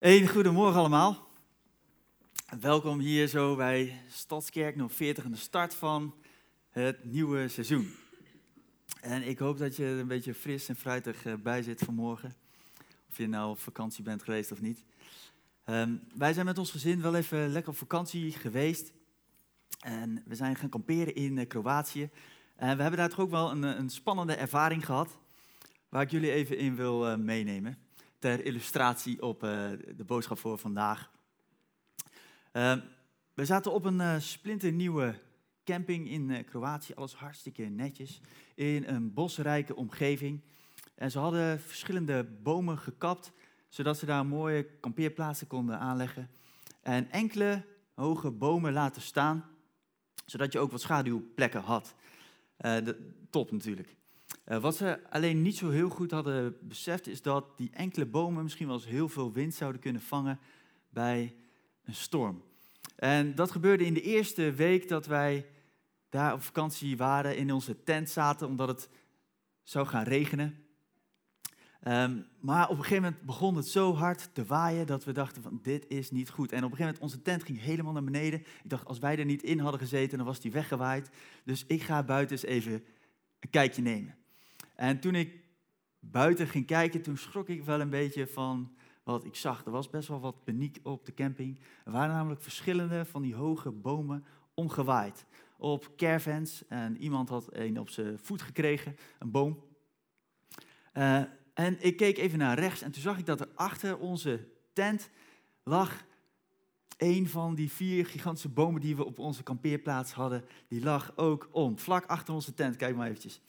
Een goedemorgen allemaal. Welkom hier zo bij Stadskerk 040 en de start van het nieuwe seizoen. En ik hoop dat je er een beetje fris en fruitig eh, bij zit vanmorgen. Of je nou op vakantie bent geweest of niet. Ehm, wij zijn met ons gezin wel even lekker op vakantie geweest. En we zijn gaan kamperen in uh, Kroatië. En we hebben daar toch ook wel een, een, spannende ervaring gehad. Waar ik jullie even in wil meenemen ter illustratie op uh, de boodschap voor vandaag. Uh, we zaten op een uh, splinternieuwe camping in Kroatië, alles hartstikke netjes, in een bosrijke omgeving. En ze hadden verschillende bomen gekapt, zodat ze daar mooie kampeerplaatsen konden aanleggen. En enkele hoge bomen laten staan, zodat je ook wat schaduwplekken had. De, top natuurlijk. Uh, wat ze alleen niet zo heel goed hadden beseft, is dat die enkele bomen misschien wel eens heel veel wind zouden kunnen vangen bij een storm. En dat gebeurde in de eerste week dat wij daar op vakantie waren, in onze tent zaten, omdat het zou gaan regenen. Um, maar op een gegeven moment begon het zo hard te waaien dat we dachten van dit is niet goed. En op een gegeven moment onze tent ging helemaal naar beneden. Ik dacht als wij er niet in hadden gezeten, dan was die weggewaaid. Dus ik ga buiten eens even een kijkje nemen. En toen ik buiten ging kijken, toen schrok ik wel een beetje van wat ik zag. Er was best wel wat paniek op de camping. Er waren namelijk verschillende van die hoge bomen omgewaaid. Op caravans. En iemand had een op zijn voet gekregen, een boom. Uh, en ik keek even naar rechts en toen zag ik dat er achter onze tent lag een van die vier gigantische bomen die we op onze kampeerplaats hadden. Die lag ook om, vlak achter onze tent. Kijk maar eventjes.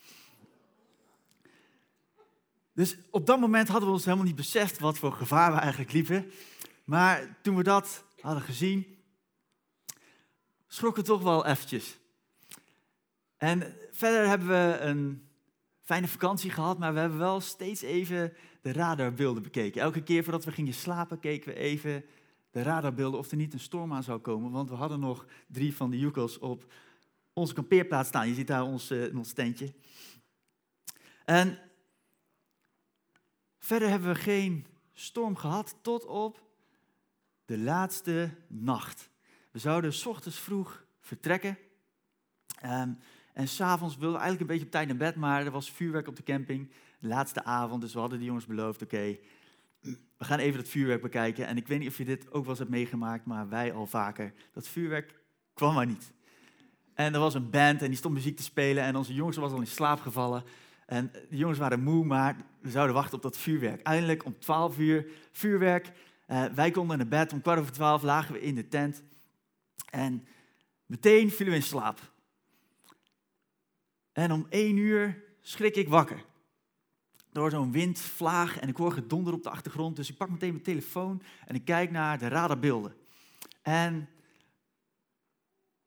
Dus op dat moment hadden we ons helemaal niet beseft wat voor gevaar we eigenlijk liepen. Maar toen we dat hadden gezien, schrokken we toch wel eventjes. En verder hebben we een fijne vakantie gehad, maar we hebben wel steeds even de radarbeelden bekeken. Elke keer voordat we gingen slapen, keken we even de radarbeelden of er niet een storm aan zou komen. Want we hadden nog drie van de Yukos op onze kampeerplaats staan. Je ziet daar ons, uh, ons tentje. En Verder hebben we geen storm gehad tot op de laatste nacht. We zouden s ochtends vroeg vertrekken. Um, en s'avonds wilden we eigenlijk een beetje op tijd naar bed, maar er was vuurwerk op de camping. De laatste avond, dus we hadden de jongens beloofd, oké, we gaan even dat vuurwerk bekijken. En ik weet niet of je dit ook wel eens hebt meegemaakt, maar wij al vaker. Dat vuurwerk kwam maar niet. En er was een band en die stond muziek te spelen en onze jongens was al in slaap gevallen. En de jongens waren moe, maar we zouden wachten op dat vuurwerk. Eindelijk om 12 uur vuurwerk. Uh, wij konden naar bed. Om kwart over twaalf lagen we in de tent. En meteen vielen we in slaap. En om één uur schrik ik wakker. Door zo'n windvlaag en ik hoor gedonder op de achtergrond. Dus ik pak meteen mijn telefoon en ik kijk naar de radarbeelden. En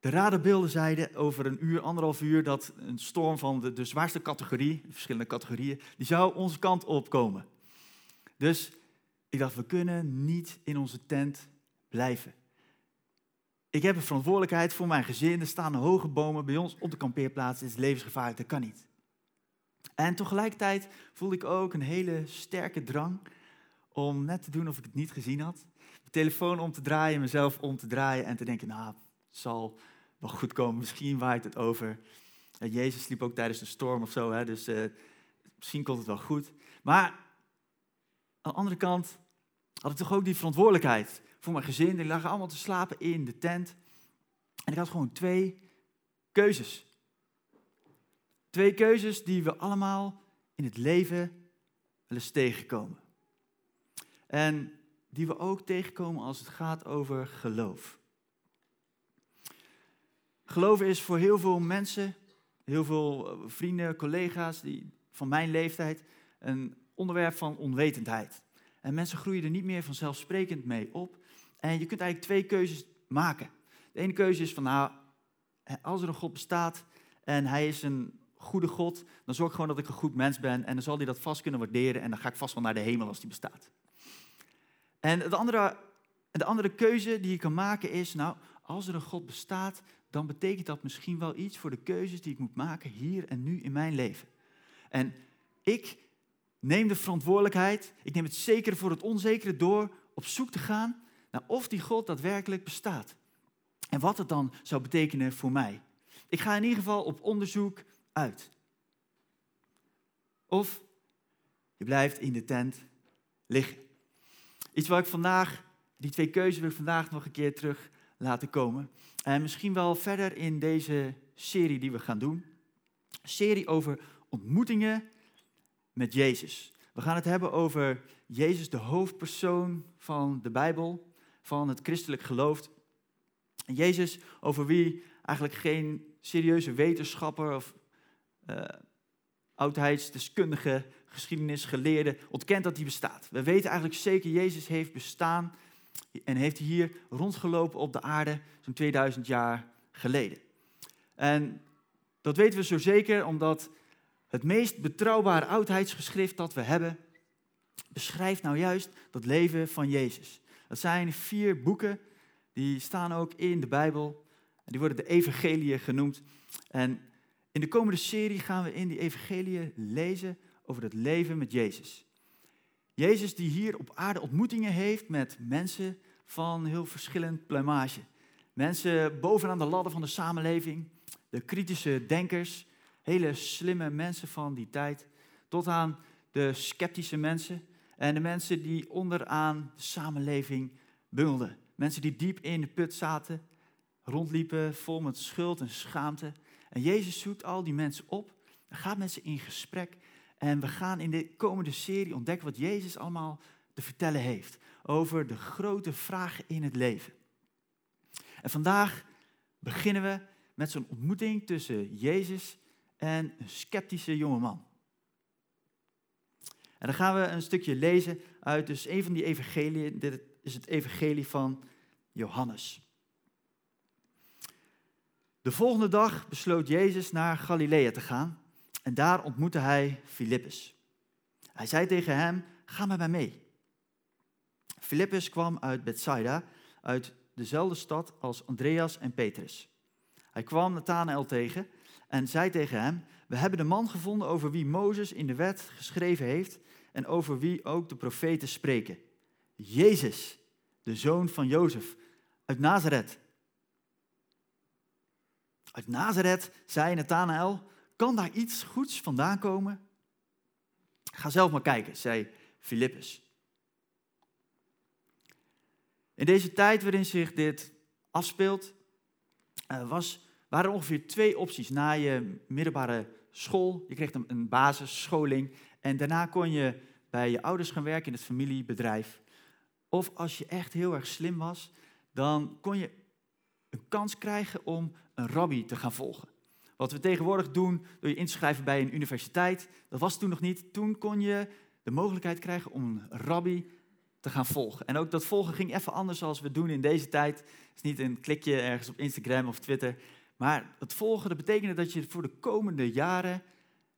de radarbeelden zeiden over een uur, anderhalf uur, dat een storm van de, de zwaarste categorie, verschillende categorieën, die zou onze kant opkomen. Dus ik dacht, we kunnen niet in onze tent blijven. Ik heb een verantwoordelijkheid voor mijn gezin. Er staan hoge bomen bij ons op de kampeerplaats. Het is levensgevaarlijk, dat kan niet. En tegelijkertijd voelde ik ook een hele sterke drang om net te doen of ik het niet gezien had. De telefoon om te draaien, mezelf om te draaien en te denken, nou, het zal goed komen. Misschien waait het over. Jezus sliep ook tijdens de storm of zo, hè, dus uh, misschien komt het wel goed. Maar aan de andere kant had ik toch ook die verantwoordelijkheid voor mijn gezin. Die lagen allemaal te slapen in de tent. En ik had gewoon twee keuzes. Twee keuzes die we allemaal in het leven wel eens tegenkomen. En die we ook tegenkomen als het gaat over geloof. Geloven is voor heel veel mensen, heel veel eh, vrienden, collega's die, van mijn leeftijd, een onderwerp van onwetendheid. En mensen groeien er niet meer vanzelfsprekend mee op. En je kunt eigenlijk twee keuzes maken. De ene keuze is van, nou, als er een God bestaat en hij is een goede God, dan zorg ik gewoon dat ik een goed mens ben en dan zal hij dat vast kunnen waarderen en dan ga ik vast wel naar de hemel als die bestaat. En de andere, de andere keuze die je kan maken is, nou, als er een God bestaat, dan betekent dat misschien wel iets voor de keuzes die ik moet maken hier en nu in mijn leven. En ik neem de verantwoordelijkheid, ik neem het zekere voor het onzekere door op zoek te gaan naar of die God daadwerkelijk bestaat. En wat het dan zou betekenen voor mij. Ik ga in ieder geval op onderzoek uit. Of je blijft in de tent liggen. Iets wat ik vandaag, die twee keuzes wil ik vandaag nog een keer terug laten komen. En misschien wel verder in deze serie die we gaan doen. Een serie over ontmoetingen met Jezus. We gaan het hebben over Jezus, de hoofdpersoon van de Bijbel, van het christelijk geloof. Jezus, over wie eigenlijk geen serieuze wetenschapper of uh, oudheidsdeskundige, geschiedenisgeleerde ontkent dat hij bestaat. We weten eigenlijk zeker, Jezus heeft bestaan en heeft hier rondgelopen op de aarde zo'n 2000 jaar geleden. En dat weten we zo zeker omdat het meest betrouwbare oudheidsgeschrift dat we hebben, beschrijft nou juist dat leven van Jezus. Dat zijn vier boeken, die staan ook in de Bijbel. Die worden de evangeliën genoemd. En in de komende serie gaan we in die evangeliën lezen over het leven met Jezus. Jezus die hier op aarde ontmoetingen heeft met mensen van heel verschillend plumage. Mensen bovenaan de ladder van de samenleving, de kritische denkers, hele slimme mensen van die tijd, tot aan de sceptische mensen en de mensen die onderaan de samenleving bungelden. Mensen die diep in de put zaten, rondliepen vol met schuld en schaamte. En Jezus zoekt al die mensen op, gaat met ze in gesprek en we gaan in de komende serie ontdekken wat Jezus allemaal te vertellen heeft over de grote vragen in het leven. En vandaag beginnen we met zo'n ontmoeting tussen Jezus en een sceptische jongeman. En dan gaan we een stukje lezen uit dus een van die evangeliën. Dit is het evangelie van Johannes. De volgende dag besloot Jezus naar Galilea te gaan en daar ontmoette hij Filippus. Hij zei tegen hem, ga met mij mee. Filippus kwam uit Bethsaida, uit dezelfde stad als Andreas en Petrus. Hij kwam Nathanael tegen en zei tegen hem, we hebben de man gevonden over wie Mozes in de wet geschreven heeft en over wie ook de profeten spreken. Jezus, de zoon van Jozef, uit Nazareth. Uit Nazareth, zei Nathanael, kan daar iets goeds vandaan komen? Ga zelf maar kijken, zei Filippus. In deze tijd waarin zich dit afspeelt, eh, was, waren er ongeveer twee opties na je middelbare school. Je kreeg een basisscholing en daarna kon je bij je ouders gaan werken in het familiebedrijf. Of als je echt heel erg slim was, dan kon je een kans krijgen om een rabbi te gaan volgen. Wat we tegenwoordig doen door je inschrijven bij een universiteit, dat was toen nog niet. Toen kon je de mogelijkheid krijgen om een rabbi te gaan volgen. En ook dat volgen ging even anders zoals we doen in deze tijd. Het is niet een klikje ergens op Instagram of Twitter. Maar het volgen, dat betekende dat je voor de komende jaren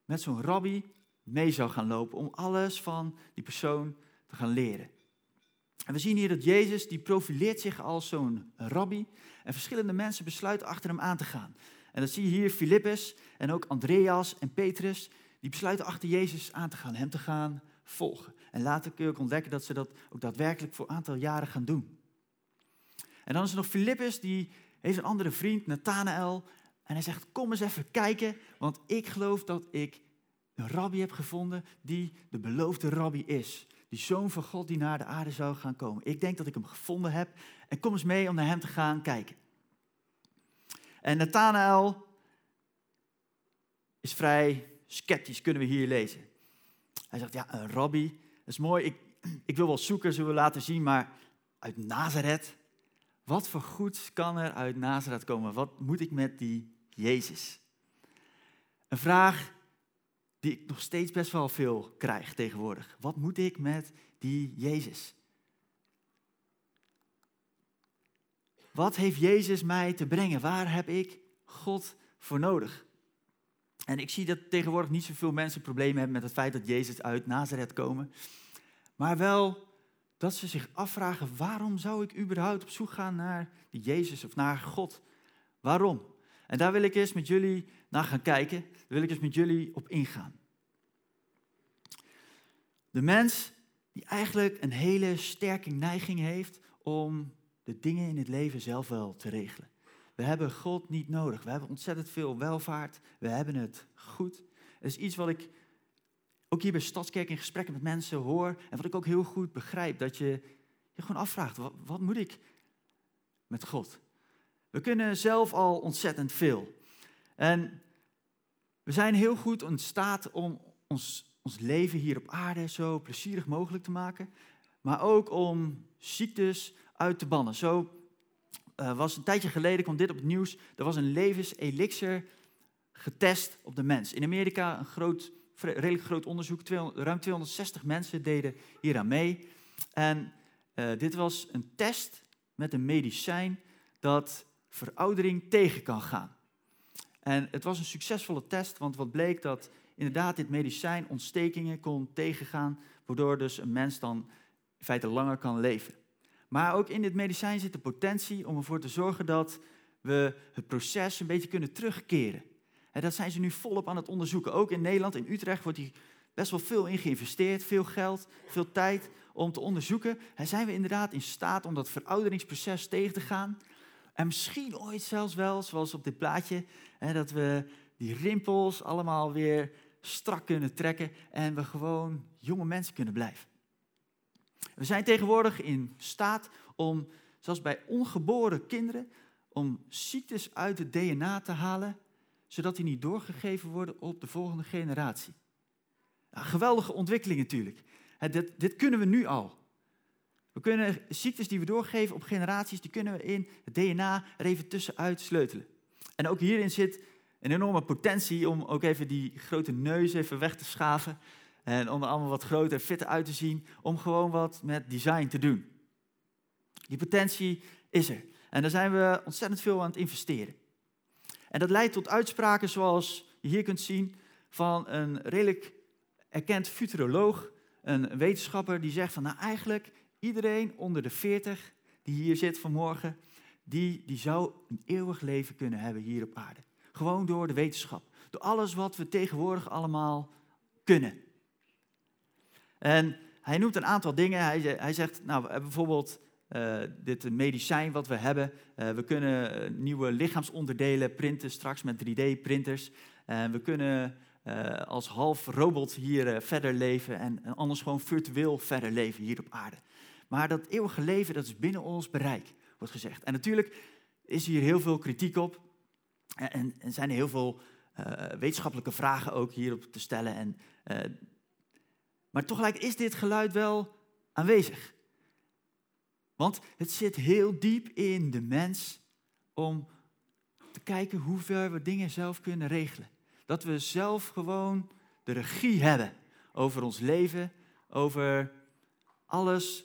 met zo'n rabbi mee zou gaan lopen om alles van die persoon te gaan leren. En we zien hier dat Jezus, die profileert zich als zo'n rabbi en verschillende mensen besluiten achter hem aan te gaan. En dan zie je hier Filippus en ook Andreas en Petrus, die besluiten achter Jezus aan te gaan, hem te gaan volgen. En later kun je ook ontdekken dat ze dat ook daadwerkelijk voor een aantal jaren gaan doen. En dan is er nog Filippus, die heeft een andere vriend, Nathanael. En hij zegt, kom eens even kijken, want ik geloof dat ik een rabbi heb gevonden die de beloofde rabbi is. Die zoon van God die naar de aarde zou gaan komen. Ik denk dat ik hem gevonden heb. En kom eens mee om naar hem te gaan kijken. En Nathanael is vrij sceptisch, kunnen we hier lezen. Hij zegt, ja, een rabbi, dat is mooi. Ik, ik wil wel zoeken, zullen we laten zien, maar uit Nazareth? Wat voor goeds kan er uit Nazareth komen? Wat moet ik met die Jezus? Een vraag die ik nog steeds best wel veel krijg tegenwoordig. Wat moet ik met die Jezus? Wat heeft Jezus mij te brengen? Waar heb ik God voor nodig? En ik zie dat tegenwoordig niet zoveel mensen problemen hebben met het feit dat Jezus uit Nazareth komen. Maar wel dat ze zich afvragen, waarom zou ik überhaupt op zoek gaan naar Jezus of naar God? Waarom? En daar wil ik eens met jullie naar gaan kijken. Daar wil ik eens met jullie op ingaan. De mens die eigenlijk een hele sterke neiging heeft om de dingen in het leven zelf wel te regelen. We hebben God niet nodig. We hebben ontzettend veel welvaart. We hebben het goed. Het is iets wat ik ook hier bij Stadskerk in gesprekken met mensen hoor. En wat ik ook heel goed begrijp. Dat je je gewoon afvraagt, wat, wat moet ik met God? We kunnen zelf al ontzettend veel. En we zijn heel goed in staat om ons, ons leven hier op aarde zo plezierig mogelijk te maken. Maar ook om ziektes uit te bannen. Zo uh, was een tijdje geleden, kwam dit op het nieuws. Er was een levenselixer getest op de mens. In Amerika een groot, redelijk groot onderzoek. 200, ruim 260 mensen deden hieraan mee. En uh, dit was een test met een medicijn dat veroudering tegen kan gaan. En het was een succesvolle test, want wat bleek dat inderdaad dit medicijn ontstekingen kon tegengaan, waardoor dus een mens dan in feite langer kan leven. Maar ook in dit medicijn zit de potentie om ervoor te zorgen dat we het proces een beetje kunnen terugkeren. En dat zijn ze nu volop aan het onderzoeken. Ook in Nederland, in Utrecht, wordt hier best wel veel in geïnvesteerd. Veel geld, veel tijd om te onderzoeken. En zijn we inderdaad in staat om dat verouderingsproces tegen te gaan? En misschien ooit zelfs wel, zoals op dit plaatje, dat we die rimpels allemaal weer strak kunnen trekken en we gewoon jonge mensen kunnen blijven. We zijn tegenwoordig in staat om, zoals bij ongeboren kinderen, om ziektes uit het DNA te halen, zodat die niet doorgegeven worden op de volgende generatie. Geweldige ontwikkeling natuurlijk. Dit, dit kunnen we nu al. We kunnen ziektes die we doorgeven op generaties, die kunnen we in het DNA er even tussenuit sleutelen. En ook hierin zit een enorme potentie om ook even die grote neus even weg te schaven. En om er allemaal wat groter, fitter uit te zien. Om gewoon wat met design te doen. Die potentie is er. En daar zijn we ontzettend veel aan het investeren. En dat leidt tot uitspraken zoals je hier kunt zien van een redelijk erkend futuroloog. Een wetenschapper die zegt van nou eigenlijk iedereen onder de 40 die hier zit vanmorgen, die, die zou een eeuwig leven kunnen hebben hier op aarde. Gewoon door de wetenschap. Door alles wat we tegenwoordig allemaal kunnen. En hij noemt een aantal dingen. Hij, hij zegt, nou, bijvoorbeeld uh, dit medicijn wat we hebben. Uh, we kunnen eh, nieuwe lichaamsonderdelen printen straks met 3D-printers. En we kunnen als half robot hier verder leven en, en, anders gewoon virtueel verder leven hier op aarde. Maar dat eeuwige leven, dat is binnen ons bereik, wordt gezegd. En natuurlijk is hier heel veel kritiek op. En, en zijn er heel veel wetenschappelijke vragen ook hierop te stellen. En maar tegelijk is dit geluid wel aanwezig. Want het zit heel diep in de mens om te kijken hoe ver we dingen zelf kunnen regelen. Dat we zelf gewoon de regie hebben over ons leven, over alles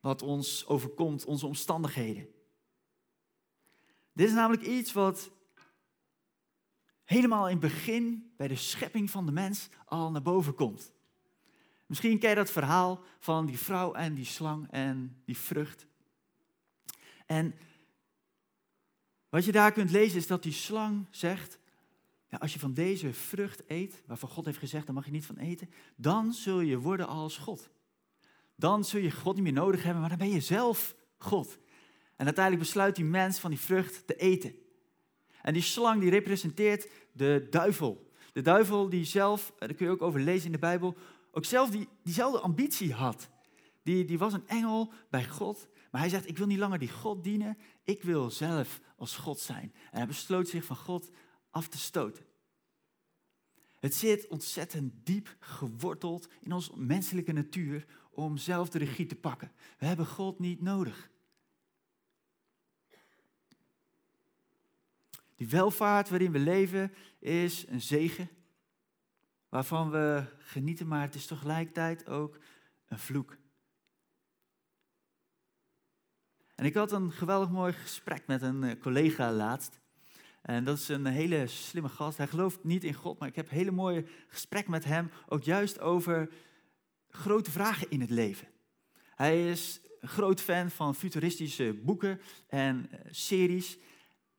wat ons overkomt, onze omstandigheden. Dit is namelijk iets wat helemaal in het begin bij de schepping van de mens al naar boven komt. Misschien ken je dat verhaal van die vrouw en die slang en die vrucht. En wat je daar kunt lezen is dat die slang zegt, ja, als je van deze vrucht eet, waarvan God heeft gezegd, daar mag je niet van eten, dan zul je worden als God. Dan zul je God niet meer nodig hebben, maar dan ben je zelf God. En uiteindelijk besluit die mens van die vrucht te eten. En die slang die representeert de duivel. De duivel die zelf, daar kun je ook over lezen in de Bijbel, ook zelf die, diezelfde ambitie had. Die, die was een engel bij God, maar hij zegt, ik wil niet langer die God dienen, ik wil zelf als God zijn. En hij besloot zich van God af te stoten. Het zit ontzettend diep geworteld in onze menselijke natuur om zelf de regie te pakken. We hebben God niet nodig. Die welvaart waarin we leven is een zegen waarvan we genieten, maar het is tegelijkertijd ook een vloek. En ik had een geweldig mooi gesprek met een eh, collega laatst. En dat is een hele slimme gast. Hij gelooft niet in God, maar ik heb een hele mooie gesprek met hem. Ook juist over grote vragen in het leven. Hij is een groot fan van futuristische boeken en eh, series.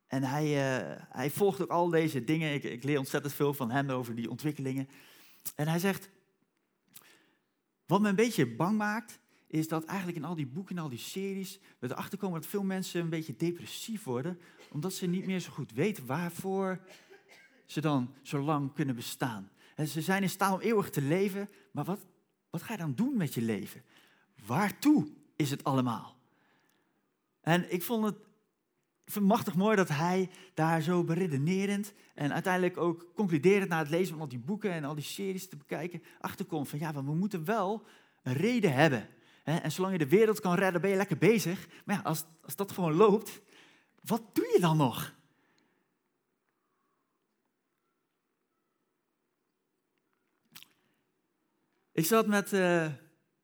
En hij, uh, hij volgt ook al deze dingen. Ik, ik leer ontzettend veel van hem over die ontwikkelingen. En hij zegt, wat me een beetje bang maakt, is dat eigenlijk in al die boeken en al die series we erachter komen dat veel mensen een beetje depressief worden, omdat ze niet meer zo goed weten waarvoor ze dan zo lang kunnen bestaan. En ze zijn in staat om eeuwig te leven, maar wat, wat ga je dan doen met je leven? Waartoe is het allemaal? En ik vond het, vind het machtig mooi dat hij daar zo beredenerend en uiteindelijk ook concluderend na het lezen van al die boeken en al die series te bekijken, achterkomt van ja, we moeten wel een reden hebben. En zolang je de wereld kan redden, ben je lekker bezig. Maar ja, als, als dat gewoon loopt, wat doe je dan nog? Ik zat met uh,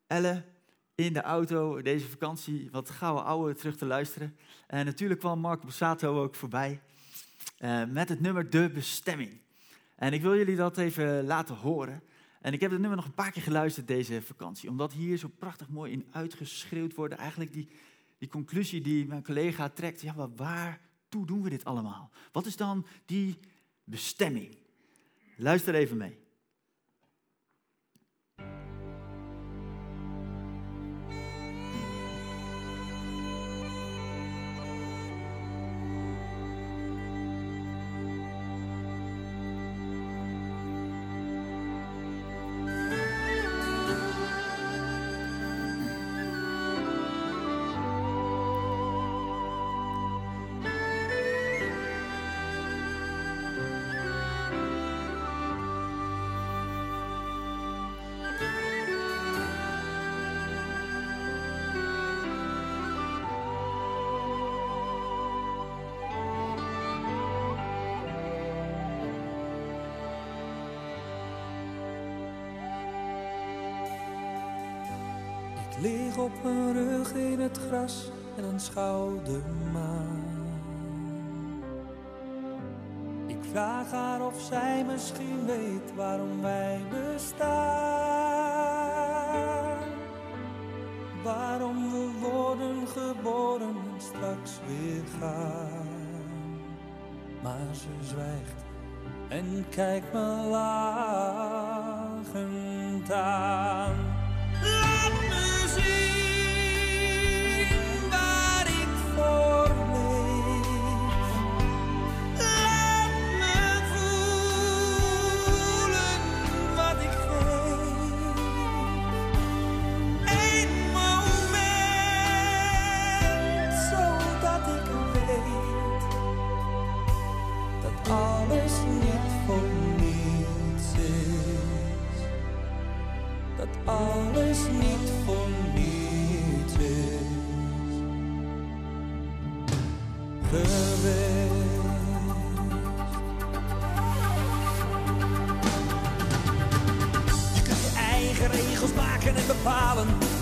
Elle in de auto deze vakantie wat gouden ouwe terug te luisteren. En natuurlijk kwam Mark Bossato ook voorbij uh, met het nummer De Bestemming. En ik wil jullie dat even laten horen. En ik heb het nummer nog een paar keer geluisterd deze vakantie, omdat hier zo prachtig mooi in uitgeschreeuwd wordt. Eigenlijk die, die conclusie die mijn collega trekt. Ja, maar waartoe doen we dit allemaal? Wat is dan die bestemming? Luister even mee. Lig op mijn rug in het gras en aanschouw de maan. Ik vraag haar of zij misschien weet waarom wij bestaan. Waarom we worden geboren en straks weer gaan. Maar ze zwijgt en kijkt me lachend aan.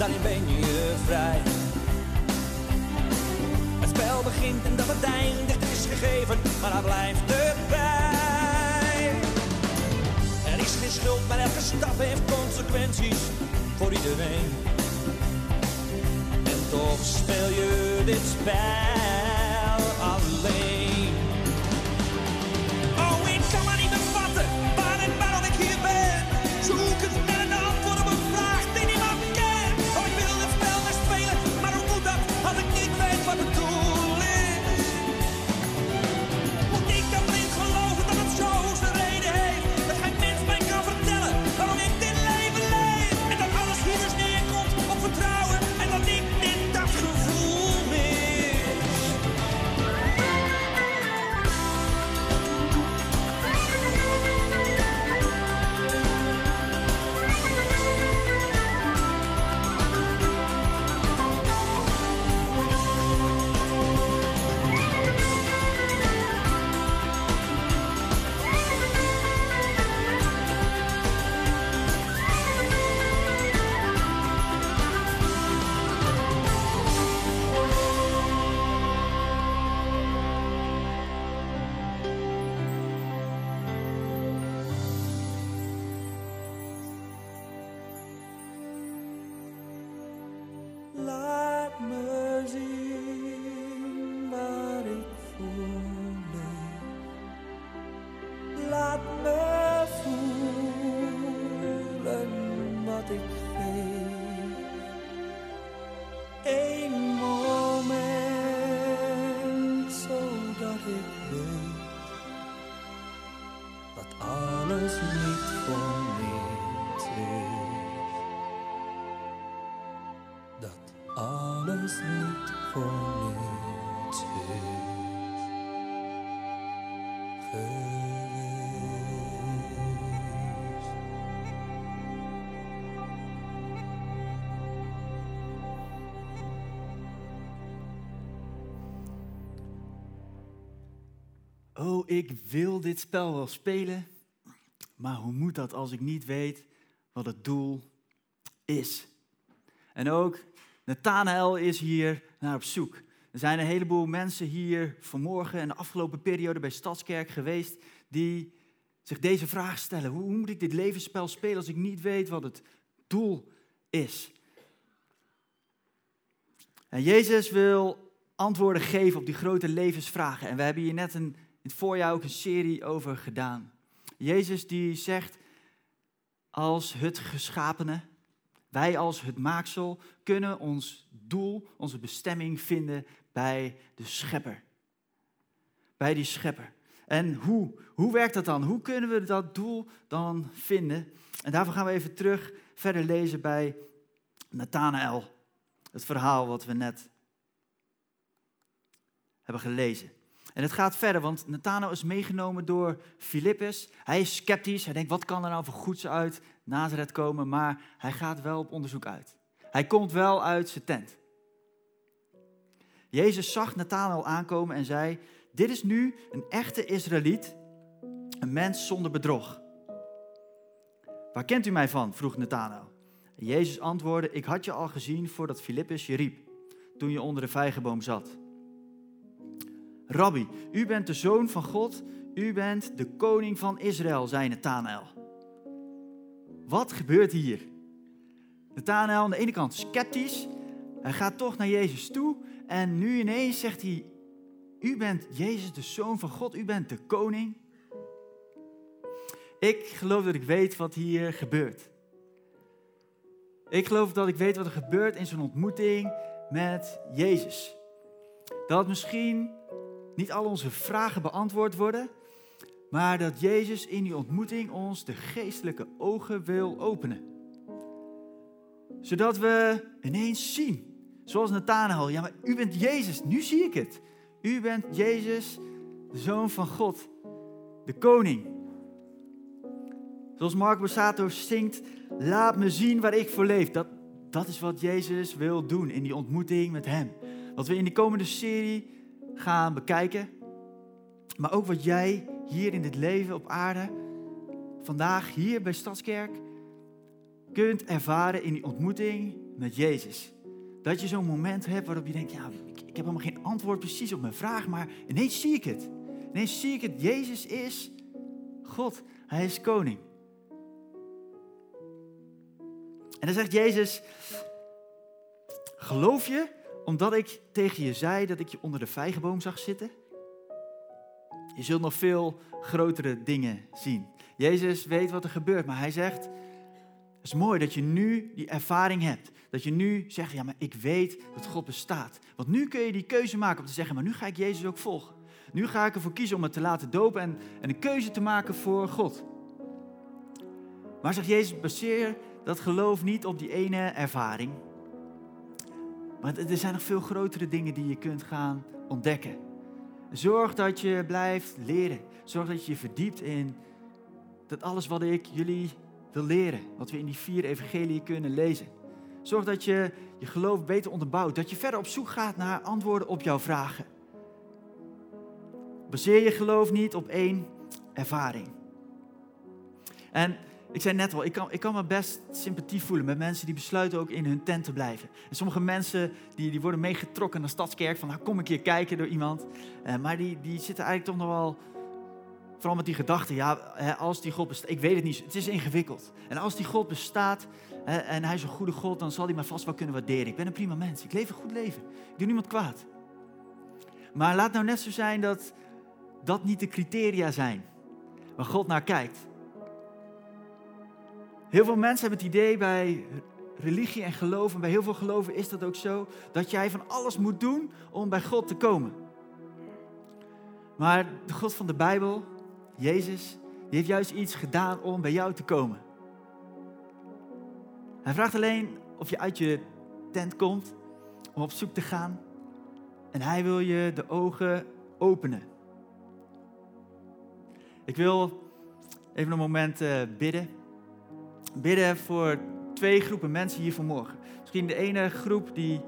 Daarin ben je vrij. Het spel begint en dat het eindigt is gegeven, maar daar blijft erbij. Er is geen schuld, maar elke stap heeft consequenties voor iedereen. En toch speel je dit spel alleen. like mercy. Oh, ik wil dit spel wel spelen, maar hoe moet dat als ik niet weet wat het doel is? En ook Nathanael is hier naar op zoek. Er zijn een heleboel mensen hier vanmorgen en de afgelopen periode bij Stadskerk geweest die zich deze vraag stellen. Hoe moet ik dit levensspel spelen als ik niet weet wat het doel is? En Jezus wil antwoorden geven op die grote levensvragen. En we hebben hier net een, het voorjaar ook een serie over gedaan. Jezus die zegt als het geschapene, wij als het maaksel kunnen ons doel, onze bestemming vinden bij de schepper. Bij die schepper. En hoe? Hoe werkt dat dan? Hoe kunnen we dat doel dan vinden? En daarvoor gaan we even terug verder lezen bij Nathanael. Het verhaal wat we net hebben gelezen. En het gaat verder, want Nathanael is meegenomen door Filippus. Hij is sceptisch. Hij denkt, wat kan er nou voor goeds uit Nazareth komen? Maar hij gaat wel op onderzoek uit. Hij komt wel uit zijn tent. Jezus zag Nathanael aankomen en zei, dit is nu een echte Israëliet, een mens zonder bedrog. Waar kent u mij van? vroeg Nathanael. Jezus antwoordde, ik had je al gezien voordat Filippus je riep, toen je onder de vijgenboom zat. Rabbi, u bent de zoon van God, u bent de koning van Israël, zei Nathanael. Wat gebeurt hier? Nathanael aan de ene kant sceptisch, hij gaat toch naar Jezus toe en nu ineens zegt hij, u bent Jezus, de zoon van God, u bent de koning. Ik geloof dat ik weet wat hier gebeurt. Ik geloof dat ik weet wat er gebeurt in zo'n ontmoeting met Jezus. Dat misschien niet al onze vragen beantwoord worden, maar dat Jezus in die ontmoeting ons de geestelijke ogen wil openen. Zodat we ineens zien, zoals Nathanael, ja maar u bent Jezus, nu zie ik het. U bent Jezus, de Zoon van God, de Koning. Zoals Mark Borsato zingt, laat me zien waar ik voor leef. Dat, dat is wat Jezus wil doen in die ontmoeting met Hem. Wat we in die komende serie gaan bekijken. Maar ook wat jij hier in dit leven op aarde, vandaag hier bij Stadskerk, kunt ervaren in die ontmoeting met Jezus. Dat je zo'n moment hebt waarop je denkt, ja, ik, heb helemaal geen antwoord precies op mijn vraag, maar ineens zie ik het. Ineens zie ik het. Jezus is God. Hij is koning. En dan zegt Jezus, geloof je omdat ik tegen je zei dat ik je onder de vijgenboom zag zitten? Je zult nog veel grotere dingen zien. Jezus weet wat er gebeurt, maar hij zegt, het is mooi dat je nu die ervaring hebt. Dat je nu zegt, ja, maar ik weet dat God bestaat. Want nu kun je die keuze maken om te zeggen, maar nu ga ik Jezus ook volgen. Nu ga ik ervoor kiezen om het te laten dopen en, en een keuze te maken voor God. Maar zegt Jezus, baseer dat geloof niet op die ene ervaring. Maar er zijn nog veel grotere dingen die je kunt gaan ontdekken. Zorg dat je blijft leren. Zorg dat je je verdiept in dat alles wat ik jullie wil leren, wat we in die vier evangeliën kunnen lezen. Zorg dat je je geloof beter onderbouwt, dat je verder op zoek gaat naar antwoorden op jouw vragen. Baseer je geloof niet op één ervaring. En ik zei net al, ik kan, ik kan me best sympathie voelen met mensen die besluiten ook in hun tent te blijven. En sommige mensen die, die worden meegetrokken naar Stadskerk, van nou kom een keer kijken door iemand. Uh, maar die, die zitten eigenlijk toch nog wel, vooral met die gedachte, ja, als die God bestaat, ik weet het niet, het is ingewikkeld. En als die God bestaat en hij is een goede God, dan zal hij mij vast wel kunnen waarderen. Ik ben een prima mens, ik leef een goed leven, ik doe niemand kwaad. Maar laat nou net zo zijn dat dat niet de criteria zijn waar God naar kijkt. Heel veel mensen hebben het idee bij religie en geloof, en bij heel veel geloven is dat ook zo, dat jij van alles moet doen om bij God te komen. Maar de God van de Bijbel, Jezus, die heeft juist iets gedaan om bij jou te komen. Hij vraagt alleen of je uit je tent komt, om op zoek te gaan. En hij wil je de ogen openen. Ik wil even een moment uh, bidden. Bidden voor twee groepen mensen hier vanmorgen. Misschien de ene groep die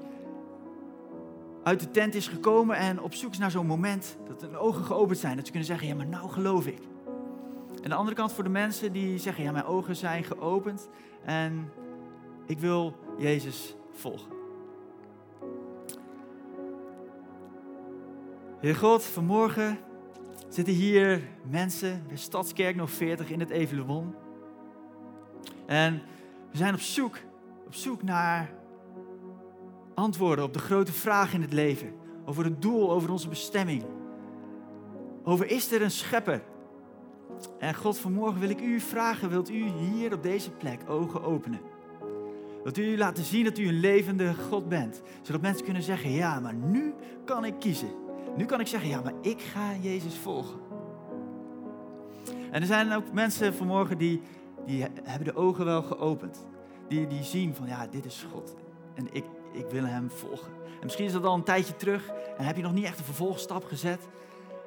uit de tent is gekomen en op zoek is naar zo'n moment dat hun ogen geopend zijn. Dat ze kunnen zeggen, ja maar nou geloof ik. En de andere kant voor de mensen die zeggen, ja mijn ogen zijn geopend en ik wil Jezus volgen. Heer God, vanmorgen zitten hier mensen bij Stadskerk nog 40 in het Evelewon. En we zijn op zoek, op zoek naar antwoorden op de grote vragen in het leven. Over het doel, over onze bestemming. Over is er een schepper? En God, vanmorgen wil ik u vragen, wilt u hier op deze plek ogen openen? Wilt u laten zien dat u een levende God bent? Zodat mensen kunnen zeggen, ja, maar nu kan ik kiezen. Nu kan ik zeggen, ja, maar ik ga Jezus volgen. En er zijn ook mensen vanmorgen die, die hebben de ogen wel geopend. Die, die zien van, ja, dit is God. En ik, ik wil hem volgen. En misschien is dat al een tijdje terug en heb je nog niet echt een vervolgstap gezet.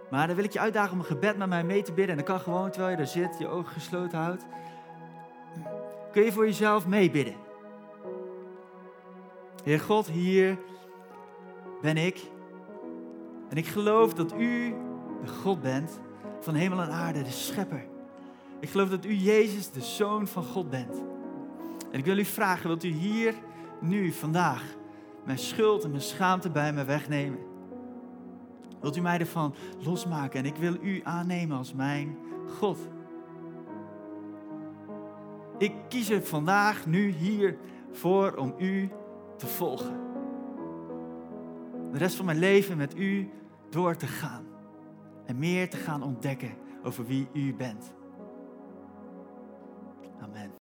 Maar dan wil ik je uitdagen om een gebed met mij mee te bidden. En dat kan gewoon terwijl je er zit, je ogen gesloten houdt. Kun je voor jezelf meebidden? Heer God, hier ben ik. En ik geloof dat u de God bent van hemel en aarde, de schepper. Ik geloof dat u Jezus, de Zoon van God bent. En ik wil u vragen, wilt u hier, nu, vandaag, mijn schuld en mijn schaamte bij me wegnemen? Wilt u mij ervan losmaken en ik wil u aannemen als mijn God? Ik kies er vandaag, nu, hier voor om u te volgen. De rest van mijn leven met u door te gaan. En meer te gaan ontdekken over wie u bent. Amen.